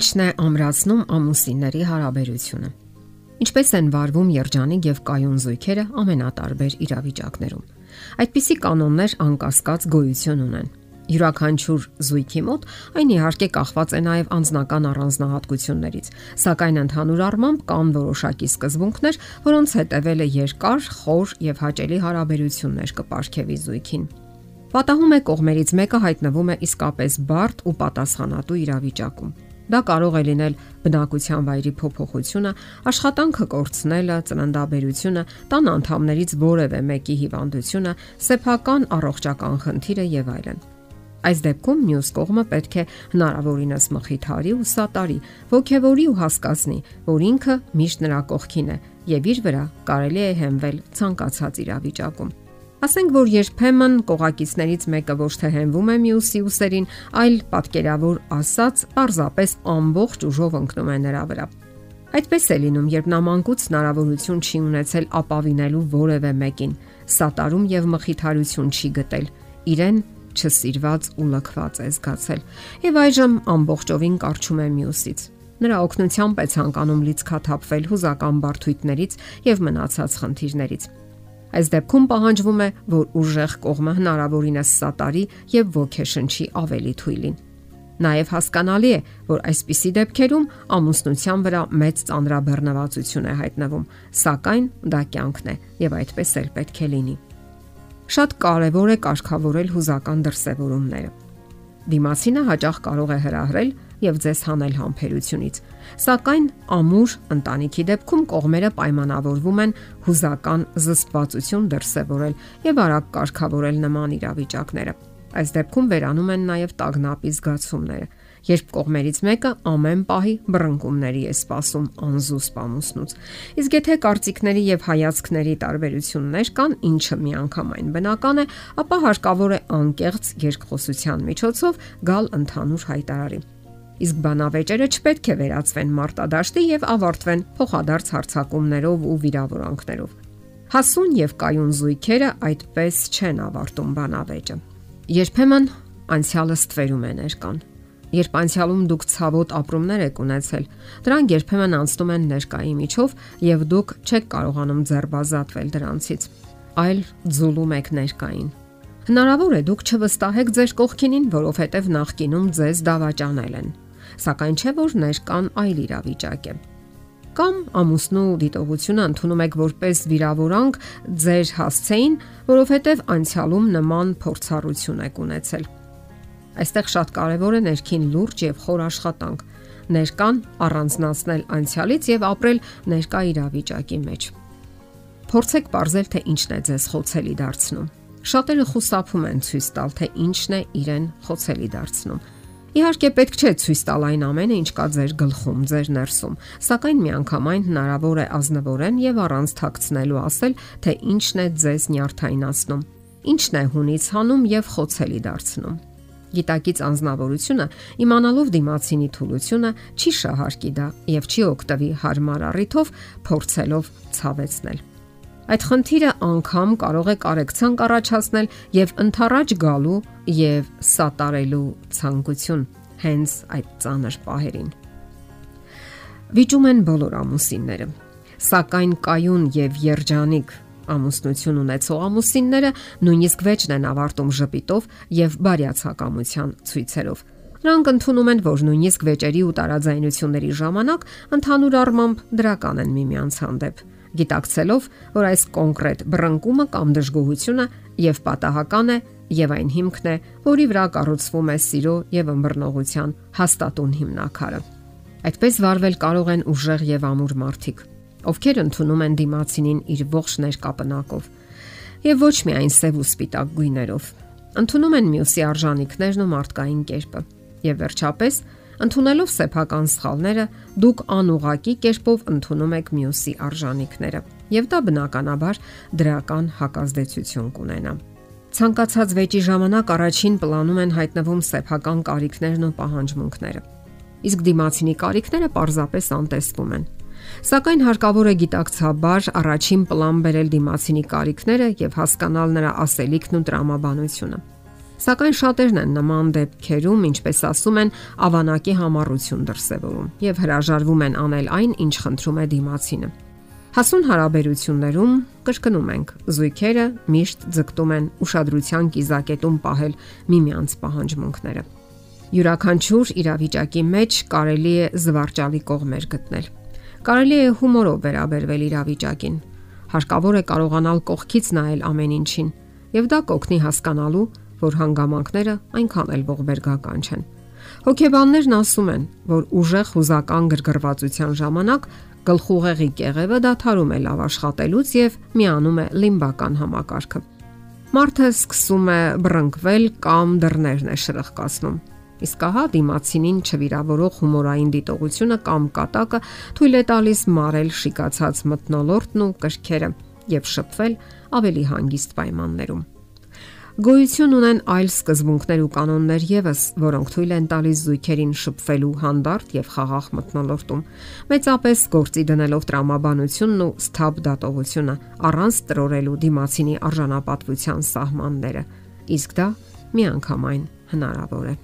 Ինչն է ամրացնում ամուսինների հարաբերությունը։ Ինչպես են վարվում երջանիկ եւ կայուն զույգերը ամենատարբեր իրավիճակներում։ Այդպիսի կանոններ անկասկած գոյություն ունեն։ Յուրաքանչյուր զույգի մոտ այն իհարկե կախված է նաև անձնական առանձնահատկություններից, սակայն ընդհանուր առմամբ կան որոշակի սկզբունքներ, որոնց հետևելը երկար, խոր եւ հաճելի հարաբերություններ կպարգևի զույգին։ Պատահում է կողմերից մեկը հայտնվում է իսկապես բարդ ու պատասխանատու իրավիճակում Դա կարող է լինել բնակության վայրի փոփոխությունը, աշխատանքը կորցնելը, ծննդաբերությունը, տան անդամներից որևէ մեկի հիվանդությունը, սեփական առողջական խնդիրը եւ այլն։ Այս դեպքում մյուս կողմը պետք է հնարավորինս մխիթարի ու սատարի, ողքեվորի ու հասկացնի, որ ինքը միշտ նրա կողքին է եւ իր վրա կարելի է հենվել ցանկացած իրավիճակում։ Ասենք որ երբեմն կողակիցներից մեկը ոչ թե հենվում է մյուսի ուսերին, այլ պատկերավոր ասած, պարզապես ամբողջ ուժով ընկնում է նրա վրա։ Այդպես է լինում, երբ նա մանկուց հնարավորություն չի ունեցել ապավինելու որևէ մեկին, սատարում եւ մխիթարություն չի գտել, իրեն չսիրված ու լքված է զգացել։ Եվ այժմ ամբողջովին կարճում է մյուսից։ Նրա օգնությամբ է ցանկանում լիցքաթափվել հուզական բարթույթներից եւ մնացած խնդիրներից։ Այս դեպքում պահանջվում է, որ ուժեղ կողմը հնարավորինս սատարի եւ ոգեշնչի ավելի թույլին։ Նաև հասկանալի է, որ այսպիսի դեպքերում ամուսնության վրա մեծ ծանրաբեռնվածություն է հայտնվում, սակայն դա կյանքն է եւ այդպես էլ պետք է լինի։ Շատ կարևոր է կարգավորել հուզական դրսևորումները։ Դիմացինը հաճախ կարող է հրահրել եւ ձեզ հանել համբերությունից։ Սակայն ամուր ընտանիքի դեպքում կողմերը պայմանավորվում են հուզական զսպվածություն դրսևորել եւ արագ կարգավորել նման իրավիճակները։ Այս դեպքում վերանում են նաեւ տագնապի զգացումները, երբ կողմերից մեկը ամեն պահի բռնկումների է սпасում անզուս պամուսնուց։ Իսկ եթե կարծիքների եւ հայացքների տարբերություններ կան, ինչը միանգամայն բնական է, ապա հարկավոր է անկեղծ երկխոսության միջոցով գալ ընդհանուր հայտարարի իսկ բանավեճերը չպետք է վերածվեն մարտադաշտի եւ ավարտվեն փոխադարձ հարցակումներով ու վիրավորանքներով։ Հասուն եւ կայուն զույգերը այդպես չեն ավարտում բանավեճը։ Երբեմն անցյալը ստվերում է ներկան։ Երբ անցյալում դուք ցավոտ ապրումներ եք ունեցել, դրանք երբեմն անցնում են ներկայի միջով եւ դուք չեք կարողանում ձերբազատվել դրանցից, այլ ձուլում եք ներկային։ Հնարավոր է դուք չվստահեք ձեր կողքինին, որովհետև նախկինում ձեզ դավաճանել են սակայն չէ որ ներկան այլ իրավիճակ է կամ ամուսնու դիտողությունը ընդունում եք որպես վիրավորանք ձեր հասցեին, որովհետև անցյալում նման փորձառություն եք ունեցել։ Այստեղ շատ կարևոր է ներքին լուրջ եւ խոր աշխատանք, ներկան առանձնացնել անցյալից եւ ապրել ներկա իրավիճակի մեջ։ Փորձեք ողրել թե ինչն է ձեզ խոցելի դարձնում։ Շատերը խուսափում են ցույց տալ, թե ինչն է իրեն խոցելի դարձնում Իհարկե պետք չէ ցույց տալ այն ամենը, ինչ կա ձեր գլխում, ձեր ներսում, սակայն միանգամայն հնարավոր է ազնվորեն եւ առանց թաքցնելու ասել, թե ինչն է ձեզ նյարդայնացնում, ինչն է հունից հանում եւ խոցելի դարձնում։ Գիտակից անznավորությունը իմանալով դիմացինի թուլությունը չի շահարկի դա եւ չի օգտվի հարմար առիթով փորձելով ցավեցնել։ Այդ խնդիրը անգամ կարող է կարեկցանք առաջացնել եւ ընթառաջ գալու եւ սատարելու ցանկություն հենց այդ ծանր պահերին։ Վիճում են բոլոր ամուսինները, սակայն կայուն եւ երջանիկ ամուսնություն ունեցող ամուսինները նույնիսկ վեճն են ավարտում ժպիտով եւ բարյացակամության ցույցերով։ Նրանք ընդունում են, որ նույնիսկ վեճերի ու տարաձայնությունների ժամանակ ընդհանուր առմամբ դրական են միմյանց հանդեպ գիտակցելով, որ այս կոնկրետ բռնկումը կամ դժգոհությունը եւ պատահական է եւ այն հիմքն է, որի վրա կառուցվում է սիրո եւ ըմբռնողության հաստատուն հիմնակարը։ Այդպես վարվել կարող են ուժեղ եւ ամուր մարդիկ, ովքեր ընդունում են դիմացինին իր ողջ ներկապնակով եւ ոչ միայն սև ու սպիտակ գույներով։ Ընդունում են մյուսի արժանինքներն ու մարդկային կերպը։ Եվ վերջապես Ընթունելով սեփական սխալները, դուք անուղակի կերպով ընդունում եք մյուսի արժանինքները, եւ դա բնականաբար դրական հակազդեցություն կունենա։ Ցանկացած վեճի ժամանակ առաջին պլանում են հայտնվում սեփական կարիքներն ու պահանջմունքները։ Իսկ դիմացինի կարիքները պարզապես անտեսվում են։ Սակայն հարկավոր է գիտակցաբար առաջին պլան բերել դիմացինի կարիքները եւ հասկանալ նրա ասելիքն ու տրամաբանությունը։ Սակայն շատերն են նման դեպքերում, ինչպես ասում են, ավանակի համառություն դրսևորում եւ հրաժարվում են անել այն, ինչ խնդրում է դիմացինը։ Հասուն հարաբերություններում կրկնում ենք, զույգերը միշտ ձգտում են ուշադրության կիզակետում պահել միմյանց պահանջմունքները։ Յուրաքանչյուր իրավիճակի մեջ կարելի է զվարճալի կողմեր գտնել։ Կարելի է հումորով վերաբերվել իրավիճակին։ Հարկավոր է կարողանալ կողքից նայել ամեն ինչին, եւ դա կօգնի հասկանալու, որ հանգամանքները այնքան էլ ողբերգական չեն։ Հոգեբաններն ասում են, որ ուժեղ հուզական գրգռվածության ժամանակ գլխուղեղի կեղևը դադարում է լավ աշխատելուց եւ միանում է լիմբական համակարգը։ Մարդը սկսում է բռնկվել կամ դռներն է շրխկացնում։ Իսկ ահա դիմացինին չվիրավորող հումորային դիտողությունը կամ կատակը թույլ է տալիս մարել շիկացած մտնոլորտն ու կրքերը եւ շփվել ավելի հանգիստ պայմաններում։ Գոյություն ունեն այլ սկզբունքներ ու կանոններ եւս, որոնք թույլ են տալիս զույգերին շփվելու հանդարտ եւ խաղաղ մտնոլորտում, մեծապես գործի դնելով տրամաբանությունն ու սթաբ դատողությունը առանց տրորելու դիմացինի արժանապատվության սահմանները։ Իսկ դա միանգամայն հնարավոր է։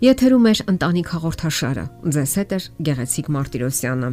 Եթերում է ընտանիք հաղորդաշարը։ Ձեզ հետ է Գեղեցիկ Մարտիրոսյանը։